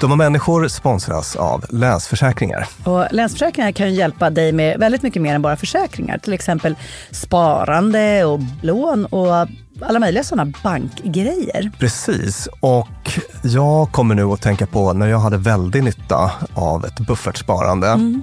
De människor sponsras av Länsförsäkringar. Och Länsförsäkringar kan ju hjälpa dig med väldigt mycket mer än bara försäkringar. Till exempel sparande och lån och alla möjliga sådana bankgrejer. Precis, och jag kommer nu att tänka på när jag hade väldigt nytta av ett buffertsparande. Mm.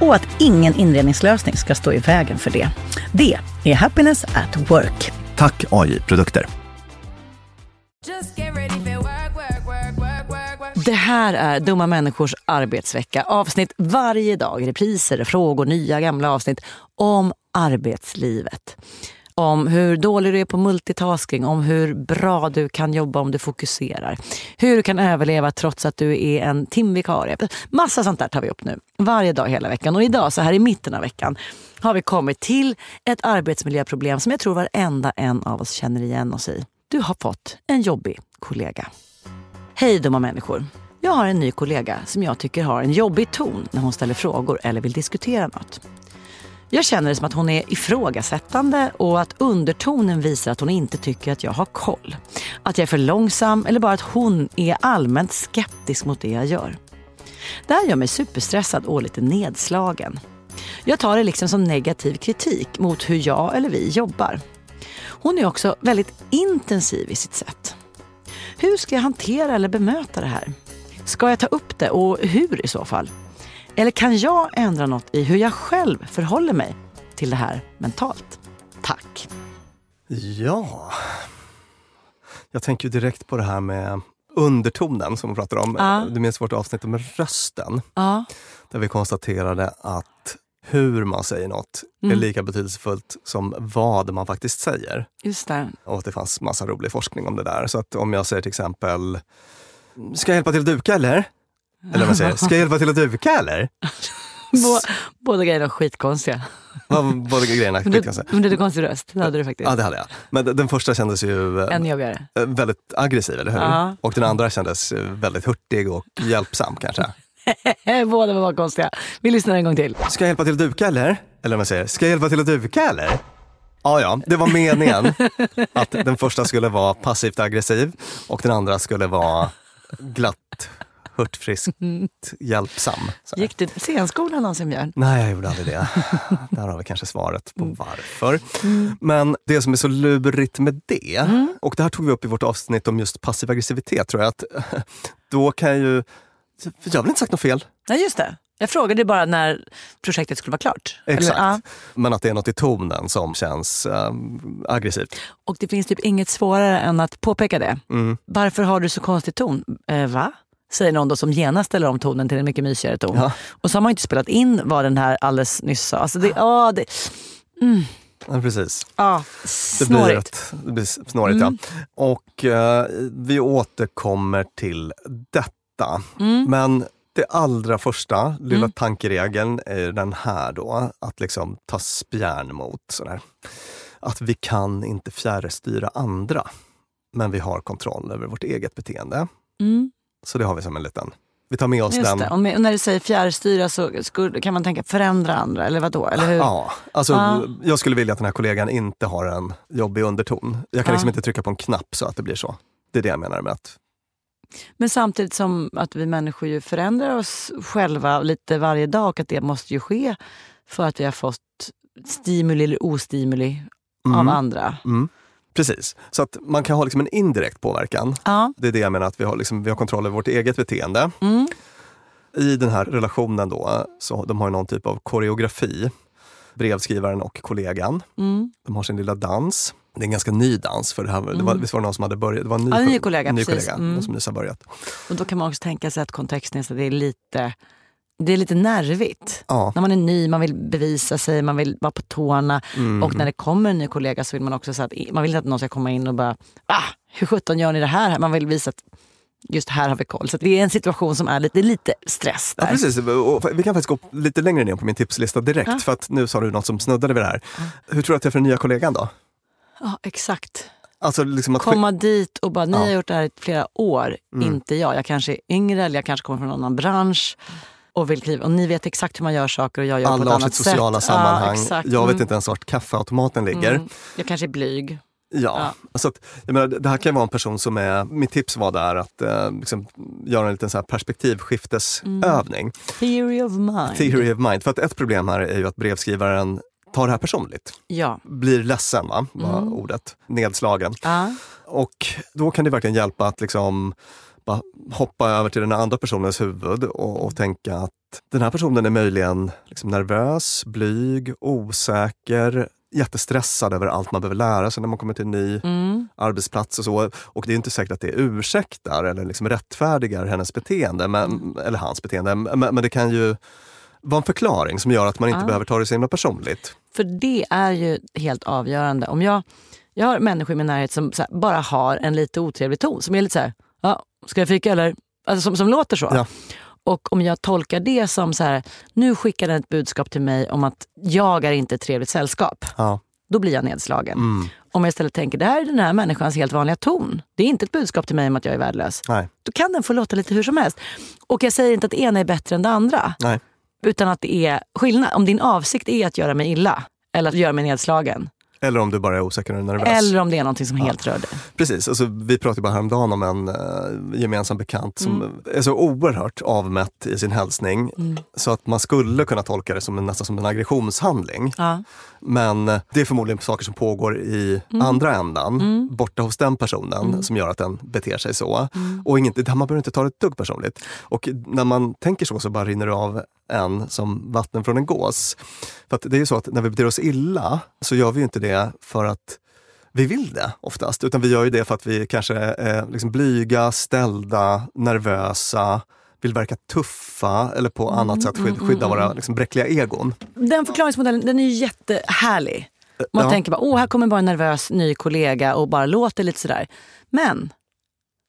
och att ingen inredningslösning ska stå i vägen för det. Det är Happiness at Work. Tack AI-produkter. Det här är Dumma människors arbetsvecka. Avsnitt varje dag, repriser, frågor, nya gamla avsnitt om arbetslivet om hur dålig du är på multitasking, om hur bra du kan jobba om du fokuserar. Hur du kan överleva trots att du är en timvikarie. Massa sånt där tar vi upp nu, varje dag hela veckan. Och idag, så här i mitten av veckan, har vi kommit till ett arbetsmiljöproblem som jag tror varenda en av oss känner igen oss i. Du har fått en jobbig kollega. Hej dumma människor! Jag har en ny kollega som jag tycker har en jobbig ton när hon ställer frågor eller vill diskutera något. Jag känner det som att hon är ifrågasättande och att undertonen visar att hon inte tycker att jag har koll. Att jag är för långsam eller bara att hon är allmänt skeptisk mot det jag gör. Det här gör mig superstressad och lite nedslagen. Jag tar det liksom som negativ kritik mot hur jag eller vi jobbar. Hon är också väldigt intensiv i sitt sätt. Hur ska jag hantera eller bemöta det här? Ska jag ta upp det och hur i så fall? Eller kan jag ändra något i hur jag själv förhåller mig till det här mentalt? Tack! Ja, jag tänker ju direkt på det här med undertonen som vi pratade om. Ja. Du minns vårt avsnitt om rösten? Ja. Där vi konstaterade att hur man säger något är Mm. lika betydelsefullt som vad man faktiskt säger. Just det. Och att det fanns massa rolig forskning om det där. Så att om jag säger till exempel, ska jag hjälpa till att duka eller? Eller jag säger, ska jag hjälpa till att duka eller? Bå, båda grejerna är skitkonstiga. Ja, Båda grejerna jag säga. men du hade konstig röst, det hade du faktiskt. Ja, det hade jag. Men den första kändes ju eh, Än jobbigare. väldigt aggressiv, eller hur? Ja. Och den andra kändes eh, väldigt hurtig och hjälpsam kanske. båda var konstiga. Vi lyssnar en gång till. Ska jag hjälpa till att duka eller? Eller om jag säger, ska jag hjälpa till att duka eller? Ja, ja, det var meningen att den första skulle vara passivt aggressiv och den andra skulle vara glatt, hurtfriskt, hjälpsam. Så. Gick du scenskolan någonsin Björn? Nej, jag gjorde aldrig det. Där har vi kanske svaret på varför. Men det som är så lurigt med det, och det här tog vi upp i vårt avsnitt om just passiv aggressivitet, tror jag, att då kan jag ju... Jag har väl inte sagt något fel? Nej just det. Jag frågade bara när projektet skulle vara klart. Eller- Exakt. ja. Men att det är något i tonen som känns um, aggressivt. Och det finns typ inget svårare än att påpeka det. Mm. Varför har du så konstig ton? Eh, va? Säger någon då som genast ställer om tonen till en mycket mysigare ton. Ja. Och så har man inte spelat in vad den här alldeles nyss sa. Alltså det, åh, det, Ja, precis. ah, Det blir, snårigt. ett, det blir snårigt, ja. Och eh, vi återkommer till detta. Men det allra första lilla tankeregeln är den här då, att liksom ta spjärn mot sådär. Att vi kan inte fjärrstyra andra, men vi har kontroll över vårt eget beteende. Mm, Så det har vi som en liten... Vi tar med oss just den. det. Och med, när du säger fjärrstyra så skulle, kan man tänka förändra andra, eller vadå? Eller hur? Ja, alltså Ja. jag skulle vilja att den här kollegan inte har en jobbig underton. Jag kan Ja. liksom inte trycka på en knapp så att det blir så. Det är det jag menar med att Men samtidigt som att vi människor ju förändrar oss själva lite varje dag och att det måste ju ske för att vi har fått stimuli eller ostimuli av Mm. andra. Mm. Precis, så att man kan ha liksom en indirekt påverkan. Ja. Det är det jag menar, att vi har, liksom, vi har kontroll över vårt eget beteende. Mm. I den här relationen då, så de har någon typ av koreografi. Brevskrivaren och kollegan. Mm. De har sin lilla dans. Det är en ganska ny dans, för det, här, det var, visst var det någon som hade börjat? Det var en ny, Ja, en ny kollega, ny precis. kollega Mm. som nyss har börjat. Och då kan man också tänka sig att kontexten så det är lite, det är lite nervigt. Ja. När man är ny, man vill bevisa sig, man vill vara på tårna. Mm. Och när det kommer en ny kollega så vill man också så att man vill inte att någon ska komma in och bara ah, hur sjutton gör ni det här? Man vill visa att just här har vi koll. Så det är en situation som är lite, lite stress Ja, där. precis. Och vi kan faktiskt gå lite längre ner på min tipslista direkt. Ja. För att nu sa du något som snuddade vid det här. Hur tror du att jag för den nya kollegan då? Ja, exakt. Alltså liksom att Komma dit och bara, ni Ja. har gjort det här i flera år, Mm. inte jag. Jag kanske är yngre eller jag kanske kommer från en annan bransch. Och, vill kliva. och ni vet exakt hur man gör saker och jag gör på alla ett har annat sitt sociala sätt. sammanhang. Ja. Jag vet Mm. inte ens vart kaffeautomaten ligger. Mm. Jag kanske är blyg. Ja. Så att, jag menar, det här kan vara en person som är, mitt tips var där att eh, liksom, göra en liten så här perspektivskiftesövning. Theory of mind. Theory of mind. För att ett problem här är ju att brevskrivaren tar det här personligt. Ja. Blir ledsen, va? var Mm. ordet. Nedslagen. Ja. Och då kan det verkligen hjälpa att liksom bara hoppa över till den andra personens huvud och, och tänka att den här personen är möjligen liksom nervös, blyg, osäker, jättestressad över allt man behöver lära sig när man kommer till en ny Mm. arbetsplats och så. Och det är inte säkert att det ursäktar eller liksom rättfärdigar hennes beteende, men, Mm. eller hans beteende. Men, men det kan ju vara en förklaring som gör att man inte Ja. behöver ta det så himla personligt. För det är ju helt avgörande. Om jag, jag har människor i min närhet som här, bara har en lite otrevlig ton. Som är lite så här, ja, ska jag fika eller? Alltså som, som låter så. Ja. Och om jag tolkar det som så här, nu skickar den ett budskap till mig om att jag är inte ett trevligt sällskap. Ja. Då blir jag nedslagen. Mm. Om jag istället tänker, det här är den här människans helt vanliga ton. Det är inte ett budskap till mig om att jag är värdelös. Nej. Då kan den få låta lite hur som helst. Och jag säger inte att det ena är bättre än det andra. Nej. Utan att det är skillnad. Om din avsikt är att göra mig illa eller att göra mig nedslagen. Eller om du bara är osäker och nervös. Eller om det är någonting som helt rör dig. Precis, alltså, vi pratade bara häromdagen om en uh, gemensam bekant som Mm. är så oerhört avmätt i sin hälsning så att man skulle kunna tolka det som en, nästan som en aggressionshandling. Ja. Men eh, det är förmodligen saker som pågår i Mm. andra ändan, borta hos den personen som gör att den beter sig så. Mm. Och inget, man behöver inte ta det ett dugg personligt. Och när man tänker så så bara rinner det av en som vatten från en gås. För det är ju så att när vi beter oss illa så gör vi ju inte det för att vi vill det oftast, utan vi gör ju det för att vi kanske är liksom blyga, ställda, nervösa, vill verka tuffa eller på annat sätt skydda, skydda våra liksom, bräckliga egon. Den förklaringsmodellen den är ju jättehärlig. Man Ja. tänker bara, åh här kommer bara en nervös ny kollega och bara låter lite sådär. Men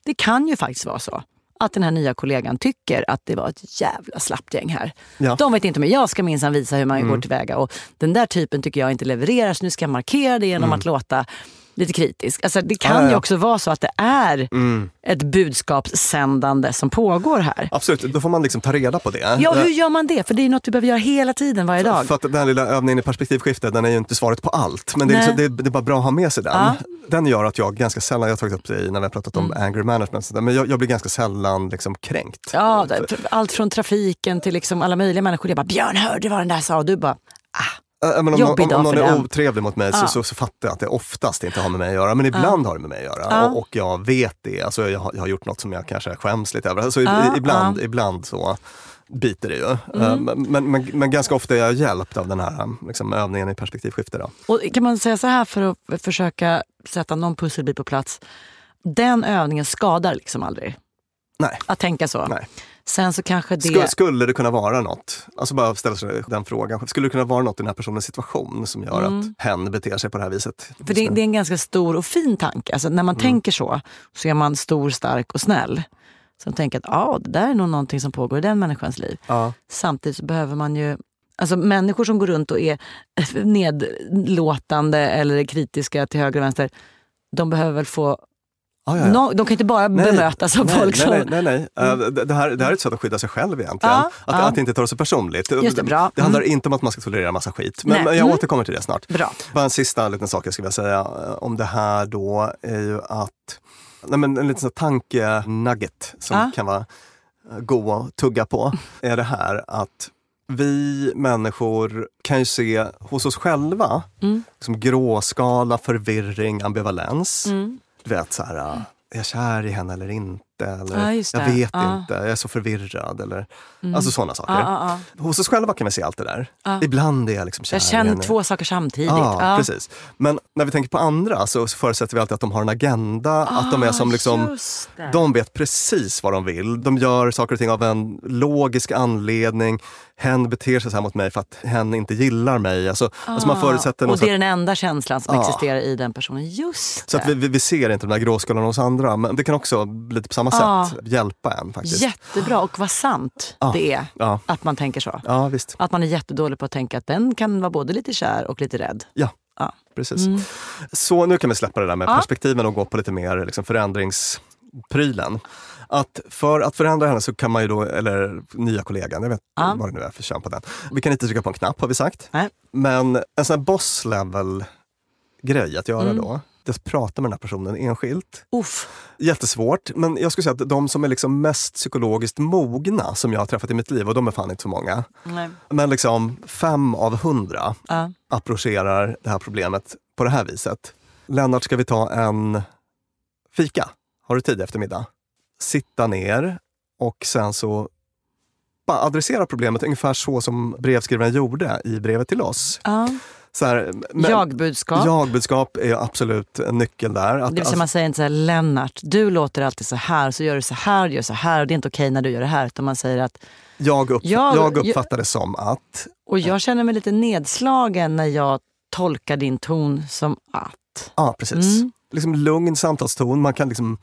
det kan ju faktiskt vara så att den här nya kollegan tycker att det var ett jävla slappt gäng här. Ja. Mm. De vet inte, men jag ska minsann visa hur man går tillväga. Och den där typen tycker jag inte levererar, så nu ska jag markera det genom att låta lite kritisk. Alltså, det kan Mm. Ja, ja, ju också vara så att det är ett budskapssändande som pågår här. Absolut, då får man liksom ta reda på det. Ja, hur gör man det? För det är något du behöver göra hela tiden, varje dag. För att den här lilla övningen i perspektivskifte, den är ju inte svaret på allt. Men det är, liksom, det det är bara bra att ha med sig den. Ja. Den gör att jag ganska sällan, jag har tagit upp det i när vi har pratat om anger management, men jag, jag blir ganska sällan liksom kränkt. Ja, allt från trafiken till liksom alla möjliga människor. Jag bara, Björn hörde vad den där sa. Och du bara, Äh, men om, Jobbig om, om någon är den. otrevlig mot mig så, Ja. så, så fattar jag att det oftast inte har med mig att göra. Men ibland har det med mig att göra. Ja. Och, och jag vet det. Alltså, jag, har, jag har gjort något som jag kanske skäms lite över. Alltså, i- Ja, ibland, ja. ibland så biter det ju. Mm. Men, men, men, men ganska ofta är jag hjälpt av den här liksom, övningen i perspektivskifte. Då. Och kan man säga så här för att försöka sätta någon pusselbit på plats. Den övningen skadar liksom aldrig. Nej. Att tänka så. Nej. Sen så kanske det... Skulle, skulle det kunna vara något? Alltså bara ställa sig den frågan. Skulle det kunna vara något i den här personens situation som gör att hen beter sig på det här viset? Mm. För det, det är en ganska stor och fin tanke. Alltså när man Mm. tänker så, så är man stor, stark och snäll. Så man tänker att ah, det där är nog någonting som pågår i den människans liv. Ja. Samtidigt så behöver man ju... Alltså människor som går runt och är nedlåtande eller kritiska till höger och vänster, de behöver väl få... Ja, ja, ja. nå- de kan inte bara Nej. bemötas av nej, folk nej, som... nej, nej, nej. Eh, det, det, här, det här är ett sätt att skydda sig själv egentligen. Ja, att, ja. att inte ta det så personligt. Just det, bra. det handlar Mm. inte om att man ska tolerera massa skit. Men, men jag Mm. återkommer till det snart. Bra. Bara en sista liten sak jag skulle vilja säga eh, om det här då är ju att nej men en liten tanke-nugget som Ja. kan vara eh, god att tugga på är det här att vi människor kan ju se hos oss själva Mm. liksom gråskala, förvirring, ambivalens. Mm. Du vet så här, ah, är jag kär i henne eller inte? Eller, Ja, jag det. vet Ja. inte, jag är så förvirrad. Eller, Mm. Alltså sådana saker. Ja. Hos oss själva kan vi se allt det där. Ibland är jag liksom kär Jag känner två saker samtidigt. Precis. Men när vi tänker på andra så förutsätter vi alltid att de har en agenda. att de är som liksom, Ah, det. de vet precis vad de vill. De gör saker och ting av en logisk anledning. Hen beter sig så här mot mig för att hen inte gillar mig. Alltså, alltså man förutsätter Ah, någon och det är den enda känslan som existerar i den personen. Just så att det. vi, vi, vi ser inte de där gråskalorna hos andra. Men det kan också lite på samma Ja. sätt hjälpa en faktiskt. Jättebra och vad sant Ja. det är Ja. att man tänker så. Ja, visst. Att man är jättedålig på att tänka att den kan vara både lite kär och lite rädd. Ja, Ja. precis. Mm. Så nu kan vi släppa det där med Ja. perspektiven och gå på lite mer liksom, förändringsprylen. Att för att förändra henne så kan man ju då, eller nya kollegan, jag vet Ja. vad det nu är för kön på den. Vi kan inte trycka på en knapp har vi sagt. Nej. Men en sån här boss level grej att göra Mm. då, prata med den här personen enskilt. Uff. Jättesvårt, men jag skulle säga att de som är liksom mest psykologiskt mogna som jag har träffat i mitt liv, och de är fan inte så många, Nej. men liksom fem av hundra Ja. approcherar det här problemet på det här viset. Lennart, ska vi ta en fika? Har du tid i eftermiddag? Sitta ner och sen så bara adressera problemet ungefär så som brevskrivaren gjorde i brevet till oss. Ja. Så här, men- Jag-budskap. Jag-budskap är absolut en nyckel där. Att, Det vill säga man säger inte så här, Lennart, du låter alltid så här, så gör du så här, du gör så här och det är inte okej när du gör det här. Utan man säger att, jag, upp, Jag- jag uppfattar det som att och jag känner mig lite nedslagen när jag tolkar din ton som att. Ja, precis. Mm. Liksom lugn samtalston. Man kan liksom,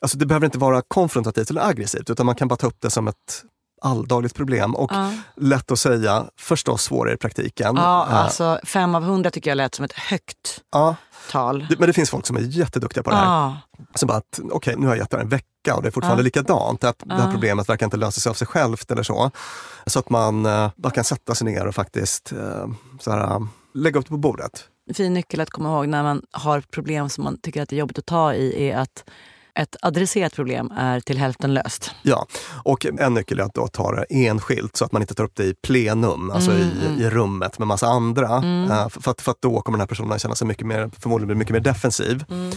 alltså det behöver inte vara konfrontativt eller aggressivt utan man kan bara ta upp det som ett alldagligt problem. Och Ja. lätt att säga, förstås svårare i praktiken. Ja, Eh, alltså fem av hundra tycker jag lät som ett högt ja. tal. Men det finns folk som är jätteduktiga på det här. Ja, Som bara att, okej nu har jag gett det en vecka och det är fortfarande Ja. likadant. Det här, det här Ja. problemet verkar inte lösa sig av sig självt eller så. Så att man eh, bara kan sätta sig ner och faktiskt eh, så här, lägga upp det på bordet. fin nyckel att komma ihåg när man har problem som man tycker att det är jobbigt att ta i är att ett adresserat problem är till hälften löst. Ja, och en nyckel är att då ta det enskilt så att man inte tar upp det i plenum, alltså Mm, i, i rummet med massa andra. Eh, för, att, för att då kommer den här personen känna sig mycket mer, förmodligen bli mycket mer defensiv. Mm.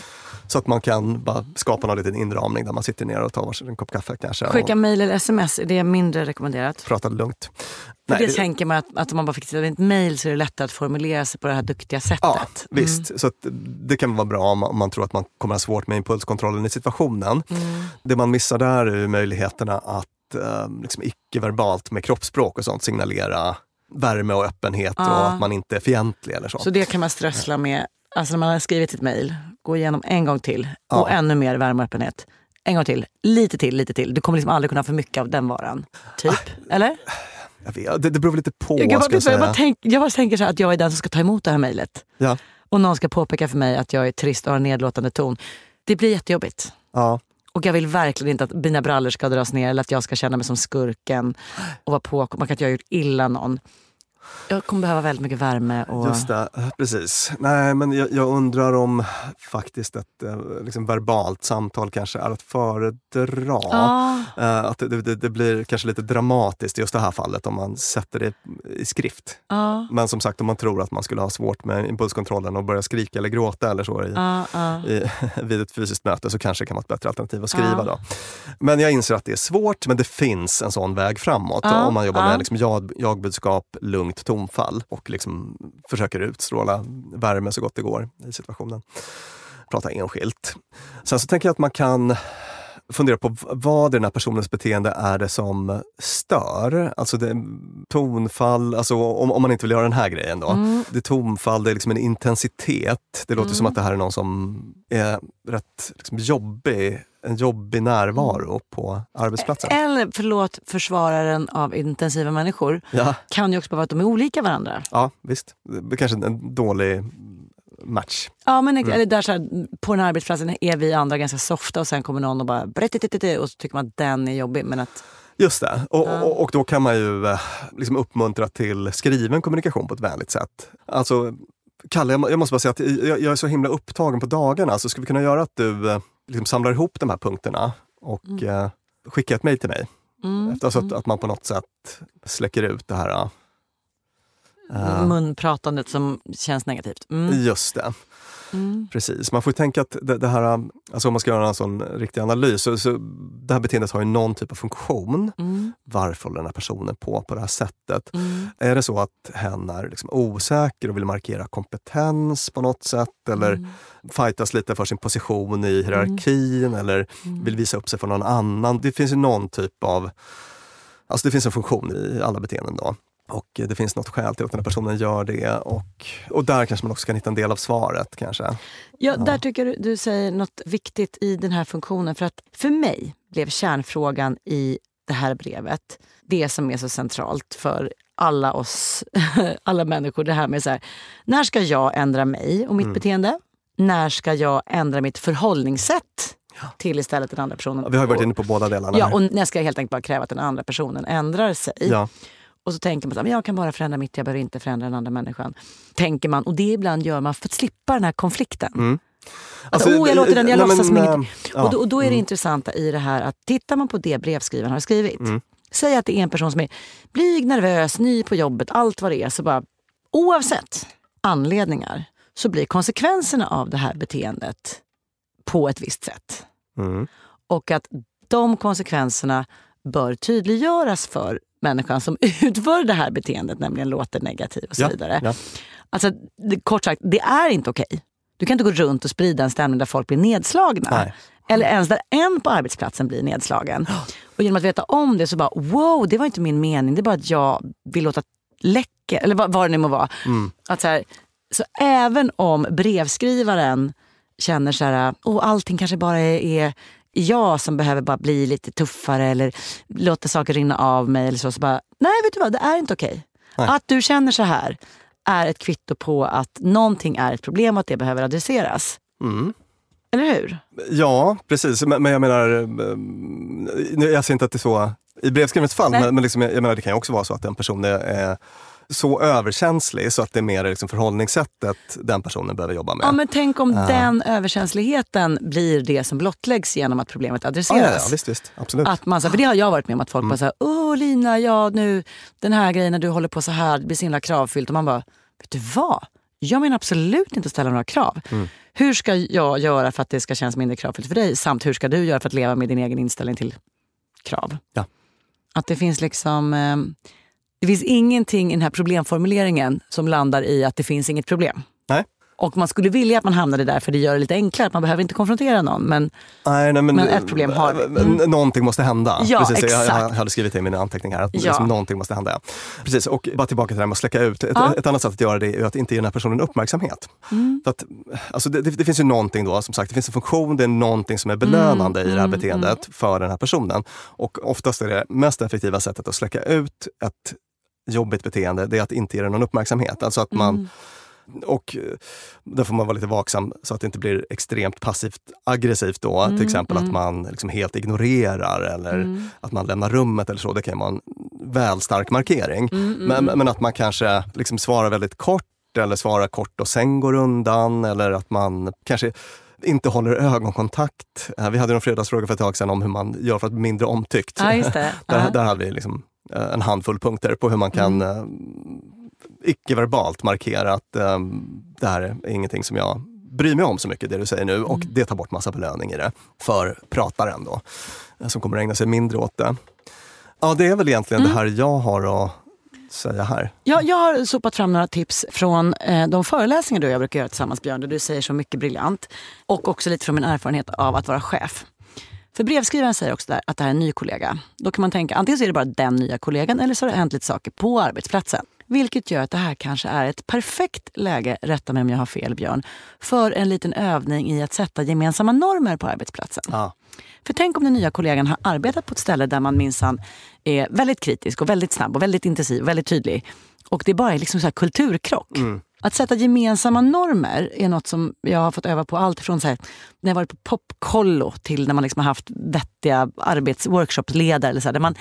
Så att man kan bara skapa någon liten inramning där man sitter ner och tar varsin en kopp kaffe kanske. Skicka mejl eller sms, är det mindre rekommenderat? pratar lugnt. För Nej, det, tänker man att, att om man bara fick skriva ett mejl så är det lättare att formulera sig på det här duktiga sättet. Ja, visst. Så det kan vara bra om man, om man tror att man kommer ha svårt med impulskontrollen i situationen. Det man missar där är möjligheterna att eh, liksom icke-verbalt med kroppsspråk och sånt signalera värme och öppenhet och Ja. att man inte är fientlig eller så. Så det kan man strössla med, alltså när man har skrivit sitt mejl, gå igenom en gång till Ja. och ännu mer värme och öppenhet. En gång till, lite till, lite till. Du kommer liksom aldrig kunna ha för mycket av den varan. Typ, eller? Jag vet, det, det beror lite på. Jag, bara, jag, jag, bara tänk, jag bara tänker så att jag är den som ska ta emot det här mejlet. Ja, Och någon ska påpeka för mig att jag är trist och har en nedlåtande ton. Det blir jättejobbigt. ja. Och jag vill verkligen inte att mina brallor ska dras ner eller att jag ska känna mig som skurken och vara påkommad, att jag har gjort illa någon. Jag kommer behöva väldigt mycket värme. Och... Just det, precis. Nej, men jag, jag undrar om faktiskt ett eh, liksom verbalt samtal kanske är att föredra. Ja. Eh, att det, det, det blir kanske lite dramatiskt i just det här fallet om man sätter det i skrift. Ja, Men som sagt, om man tror att man skulle ha svårt med impulskontrollen och börja skrika eller gråta eller så i, ja. i, vid ett fysiskt möte så kanske det kan vara ett bättre alternativ att skriva. Då. Men jag inser att det är svårt, men det finns en sån väg framåt. Om man jobbar med liksom jag, jagbudskap, lugnt tonfall och liksom försöker utstråla värme så gott det går i situationen. Prata enskilt. Sen så tänker jag att man kan fundera på vad i den här personens beteende är det som stör. Alltså det, tonfall, alltså om, om man inte vill göra den här grejen då. Mm. Det är tonfall, det är liksom en intensitet. Det låter som att det här är någon som är rätt liksom jobbig, en jobbig närvaro på arbetsplatsen. Eller, förlåt, försvararen av intensiva människor Ja, kan ju också vara att de är olika varandra. ja visst. Det är kanske en dålig match. Ja, men Mm. eller där så här, på den här arbetsplatsen är vi andra ganska softa och sen kommer någon och bara och så tycker man att den är jobbig. Men att, Just det. Och, Ja. och, och då kan man ju eh, liksom uppmuntra till skriven kommunikation på ett vänligt sätt. Alltså, Kalle, jag jag måste bara säga att jag, jag är så himla upptagen på dagarna, så skulle vi kunna göra att du eh, liksom samlar ihop de här punkterna och eh, skickar ett mejl till mig? mm, Efter, alltså att, att man på något sätt släcker ut det här. eh, munpratandet som känns negativt. Mm. Just det. Mm. Precis. Man får tänka att det, det här, alltså om man ska göra en sån riktig analys, så, så det här beteendet har ju någon typ av funktion. Mm. Varför håller den här personen på på det här sättet? Mm. Är det så att hen är liksom osäker och vill markera kompetens på något sätt? Eller Mm. fightas lite för sin position i hierarkin? Eller Mm. vill visa upp sig för någon annan? Det finns ju någon typ av... Alltså det finns en funktion i alla beteenden då. Och det finns något skäl till att den här personen gör det. Och, och där kanske man också kan hitta en del av svaret kanske. Ja, där tycker du, du säger något viktigt i den här funktionen. För att för mig blev kärnfrågan i det här brevet det som är så centralt för alla oss, alla människor. Det här med så här, när ska jag ändra mig och mitt beteende? När ska jag ändra mitt förhållningssätt till istället den andra personen? Vi har varit inne på båda delarna. Ja, och när ska jag helt enkelt bara kräva att den andra personen ändrar sig? ja. Och så tänker man att jag kan bara förändra mitt, jag behöver inte förändra den andra människan. Tänker man, och det ibland gör man för att slippa den här konflikten. Mm. Alltså, oh, jag låter den, jag nej, låtsas som men, ingenting. äh, ja. Och då, och då är det intressanta i det här att tittar man på det brevskrivaren har skrivit. Mm. Säg att det är en person som är blyg, nervös, ny på jobbet, allt vad det är. Så bara, oavsett anledningar så blir konsekvenserna av det här beteendet på ett visst sätt. Mm. Och att de konsekvenserna bör tydliggöras för människan som utför det här beteendet, nämligen låter negativ och så Ja, vidare. ja. Alltså, kort sagt, det är inte okej. Du kan inte gå runt och sprida en stämning där folk blir nedslagna. Nej. Eller ens där en på arbetsplatsen blir nedslagen. Och genom att veta om det så bara, wow, det var inte min mening. Det är bara att jag vill låta läcka, eller vad, vad det nu må vara. Mm. Att så, här, så även om brevskrivaren känner så här, oh, allting kanske bara är, är jag som behöver bara bli lite tuffare eller låta saker rinna av mig. Eller så, så bara, nej vet du vad, det är inte okej. Nej. Att du känner så här är ett kvitto på att någonting är ett problem och att det behöver adresseras. Mm. Eller hur? Ja, precis. Men, men jag menar, eh, jag säger inte att det är så i brevskrivets fall, Nej. men, men liksom, jag jag menar, det kan ju också vara så att en person är så överkänslig så att det är mer liksom förhållningssättet den personen behöver jobba med. Ja, men tänk om den överkänsligheten blir det som blottläggs genom att problemet ja, adresseras. ja, ja, visst, visst. Absolut. Att man, för det har jag varit med om, att folk Mm. bara såhär, åh Lina, ja nu den här grejen när du håller på så här, det blir så himla kravfyllt. Och man bara, vet du vad? Jag menar absolut inte att ställa några krav. Mm. Hur ska jag göra för att det ska kännas mindre kravfyllt för dig? Samt hur ska du göra för att leva med din egen inställning till krav? Ja. Att det finns liksom... Eh, Det finns ingenting i den här problemformuleringen som landar i att det finns inget problem. Nej. Och man skulle vilja att man hamnade där för det gör det lite enklare. Man behöver inte konfrontera någon. Men, nej, nej, men, men ett problem har. Mm. Någonting måste hända. Ja, Precis, exakt. Jag, jag hade skrivit det i mina anteckningar, att Ja. liksom, någonting måste hända. Precis, och bara tillbaka till det här med att släcka ut. Ett, Ja. ett annat sätt att göra det är att inte ge den här personen uppmärksamhet. Mm. För att, alltså det, det, det finns ju någonting då, som sagt, det finns en funktion, det är någonting som är belönande Mm, i det här beteendet för den här personen. Och oftast är det mest effektiva sättet att släcka ut ett jobbigt beteende, det är att inte ge det någon uppmärksamhet. Alltså att man Mm. och eh, där får man vara lite vaksam så att det inte blir extremt passivt aggressivt då. Mm, till exempel att man liksom helt ignorerar eller att man lämnar rummet eller så. Det kan vara en väl stark markering. Mm, Men, men att man kanske liksom svarar väldigt kort eller svarar kort och sen går undan eller att man kanske inte håller ögonkontakt. Eh, Vi hade en fredagsfråga för ett tag sedan om hur man gör för att bli mindre omtyckt. Ja, just det. Där, hade vi liksom en handfull punkter på hur man kan Mm. eh, icke-verbalt markera att eh, det här är ingenting som jag bryr mig om så mycket, det du säger nu. Och Mm. det tar bort massa belöning i det för prataren då, eh, som kommer ägna sig mindre åt det. Ja, det är väl egentligen Mm. det här jag har att säga här. Jag, jag har sopat fram några tips från eh, de föreläsningar du och jag brukar göra tillsammans Björn, där du säger så mycket briljant. Och också lite från min erfarenhet av att vara chef. För brevskrivaren säger också där att det här är en ny kollega. Då kan man tänka antingen så är det bara den nya kollegan eller så har det hänt lite saker på arbetsplatsen. Vilket gör att det här kanske är ett perfekt läge, rätta mig om jag har fel Björn, för en liten övning i att sätta gemensamma normer på arbetsplatsen. Ja. För tänk om den nya kollegan har arbetat på ett ställe där man minsann är väldigt kritisk och väldigt snabb och väldigt intensiv och väldigt tydlig. Och det bara är liksom så här kulturkrock. Att sätta gemensamma normer är något som jag har fått öva på allt från så här, när jag varit på popkollo till när man liksom har haft vettiga arbetsworkshopsledare. Eller så här, där man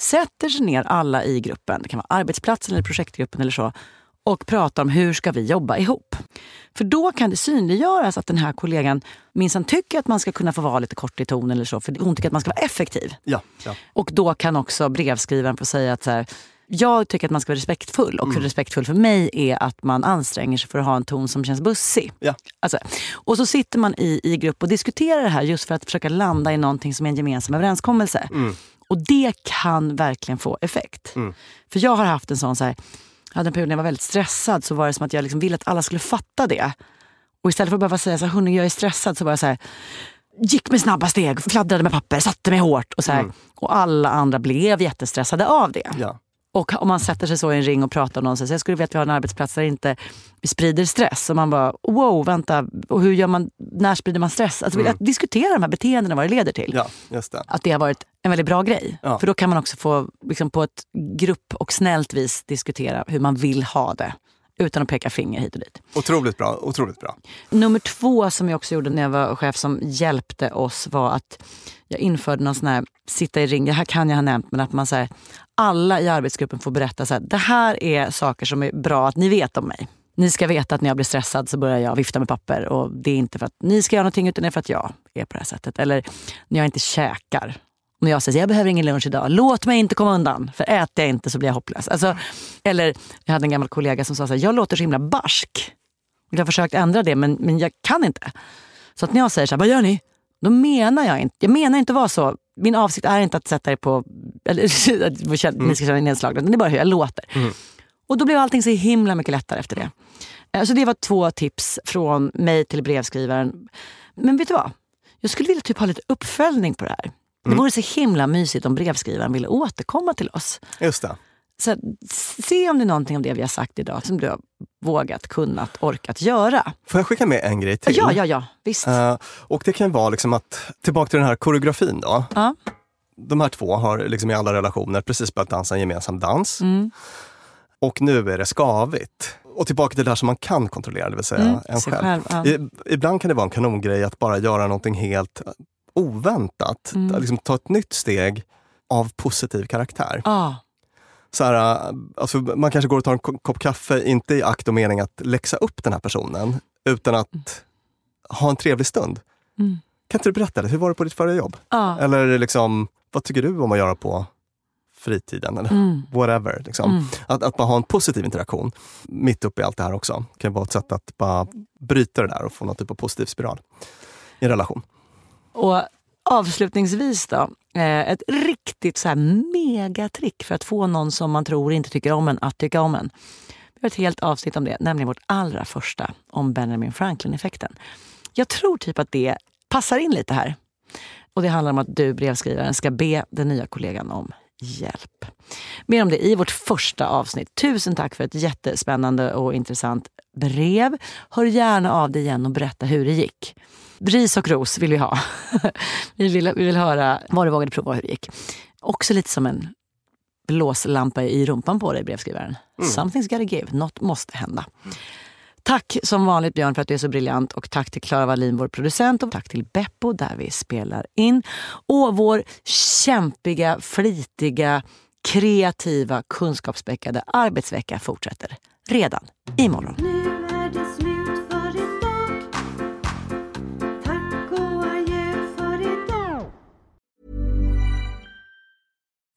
sätter sig ner alla i gruppen, det kan vara arbetsplatsen eller projektgruppen eller så, och pratar om hur ska vi jobba ihop. För då kan det synliggöras att den här kollegan minsann tycker att man ska kunna få vara lite kort i ton eller så, för hon tycker att man ska vara effektiv. Ja, ja. Och då kan också brevskrivaren få säga att så här, jag tycker att man ska vara respektfull och respektfull för mig är att man anstränger sig för att ha en ton som känns bussig. Ja. Alltså, och så sitter man i, i grupp och diskuterar det här just för att försöka landa i någonting som är en gemensam överenskommelse. Och det kan verkligen få effekt. För jag har haft en sån, så här, jag hade en period när jag var väldigt stressad så var det som att jag liksom ville att alla skulle fatta det. Och istället för att behöva säga så här, jag är stressad så var jag så här, gick med snabba steg, fladdrade med papper, satte mig hårt. Och, så här, och alla andra blev jättestressade av det. ja. Och om man sätter sig så i en ring och pratar om någon, så jag skulle vilja att vi har en arbetsplats där inte vi sprider stress. Och man bara, wow, vänta, och hur gör man, när sprider man stress? Alltså, Att diskutera de här beteendena, vad det leder till. ja, det. Att det har varit en väldigt bra grej. Ja. För då kan man också få liksom, på ett grupp och snällt vis diskutera hur man vill ha det. Utan att peka finger hit och dit. Otroligt bra, otroligt bra. Nummer två som jag också gjorde när jag var chef som hjälpte oss var att jag införde någon sån här sitta i ring, det här kan jag ha nämnt, men att man säger alla i arbetsgruppen får berätta så här, det här är saker som är bra att ni vet om mig. Ni ska veta att när jag blir stressad så börjar jag vifta med papper och det är inte för att ni ska göra någonting utan det är för att jag är på det här sättet. Eller när jag inte käkar. När jag säger jag behöver ingen lunch idag, låt mig inte komma undan. För äter jag inte så blir jag hopplös. Alltså, eller jag hade en gammal kollega som sa så här, jag låter så himla barsk. Jag har försökt ändra det men, men jag kan inte. Så att när jag säger så här, vad gör ni? Då menar jag inte, jag menar inte att vara så. Min avsikt är inte att sätta er på, eller att ni ska känna er nedslagna, utan det är bara hur jag låter. Och då blev allting så himla mycket lättare efter det. Eh, Så det var två tips från mig till brevskrivaren. Men vet du vad? Jag skulle vilja typ ha lite uppföljning på det här. Det vore så himla mysigt om brevskrivaren ville återkomma till oss. Just det. Så se om det är någonting av det vi har sagt idag som du har vågat, kunnat, orkat göra. Får jag skicka med en grej till? Ja, ja, ja, visst. Eh, och det kan vara liksom att, tillbaka till den här koreografin då. Ja. De här två har liksom i alla relationer precis börjat dansa en gemensam dans. Mm. Och nu är det skavigt. Och tillbaka till det där som man kan kontrollera, det vill säga Mm, en själv. själv, ja. I, ibland kan det vara en kanongrej att bara göra någonting helt oväntat. Mm. Liksom ta ett nytt steg av positiv karaktär. Ja. Så här, äh, alltså man kanske går och tar en ko- kopp kaffe, inte i akt och mening att läxa upp den här personen, utan att ha en trevlig stund. Mm. Kan inte du berätta, det? hur var det på ditt förra jobb? Ja. Eller liksom, vad tycker du om att göra på fritiden? Eller Mm. whatever. Liksom. Mm. Att, att bara ha en positiv interaktion mitt uppe i allt det här också. kan vara ett sätt att bara bryta det där och få någon typ av positiv spiral i en relation. Och Avslutningsvis då, eh, ett riktigt så här megatrick för att få någon som man tror inte tycker om en att tycka om en. Vi har ett helt avsnitt om det, nämligen vårt allra första om Benjamin Franklin-effekten. Jag tror typ att det passar in lite här. Och Det handlar om att du, brevskrivaren, ska be den nya kollegan om hjälp. Mer om det i vårt första avsnitt. Tusen tack för ett jättespännande och intressant brev. Hör gärna av dig igen och berätta hur det gick. Ris och ros vill vi ha. vi, vill, vi vill höra vad du vågade prova och hur det gick. Också lite som en blåslampa i rumpan på dig, brevskrivaren. Mm. Something's gotta give. Något måste hända. Tack som vanligt Björn för att du är så briljant och tack till Klara Wallin, vår producent och tack till Beppo där vi spelar in. Och vår kämpiga, flitiga, kreativa, kunskapsspäckade arbetsvecka fortsätter redan imorgon.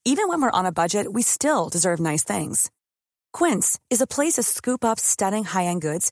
Even when we're on a budget we still deserve nice things. Quince is a place to scoop up stunning high-end goods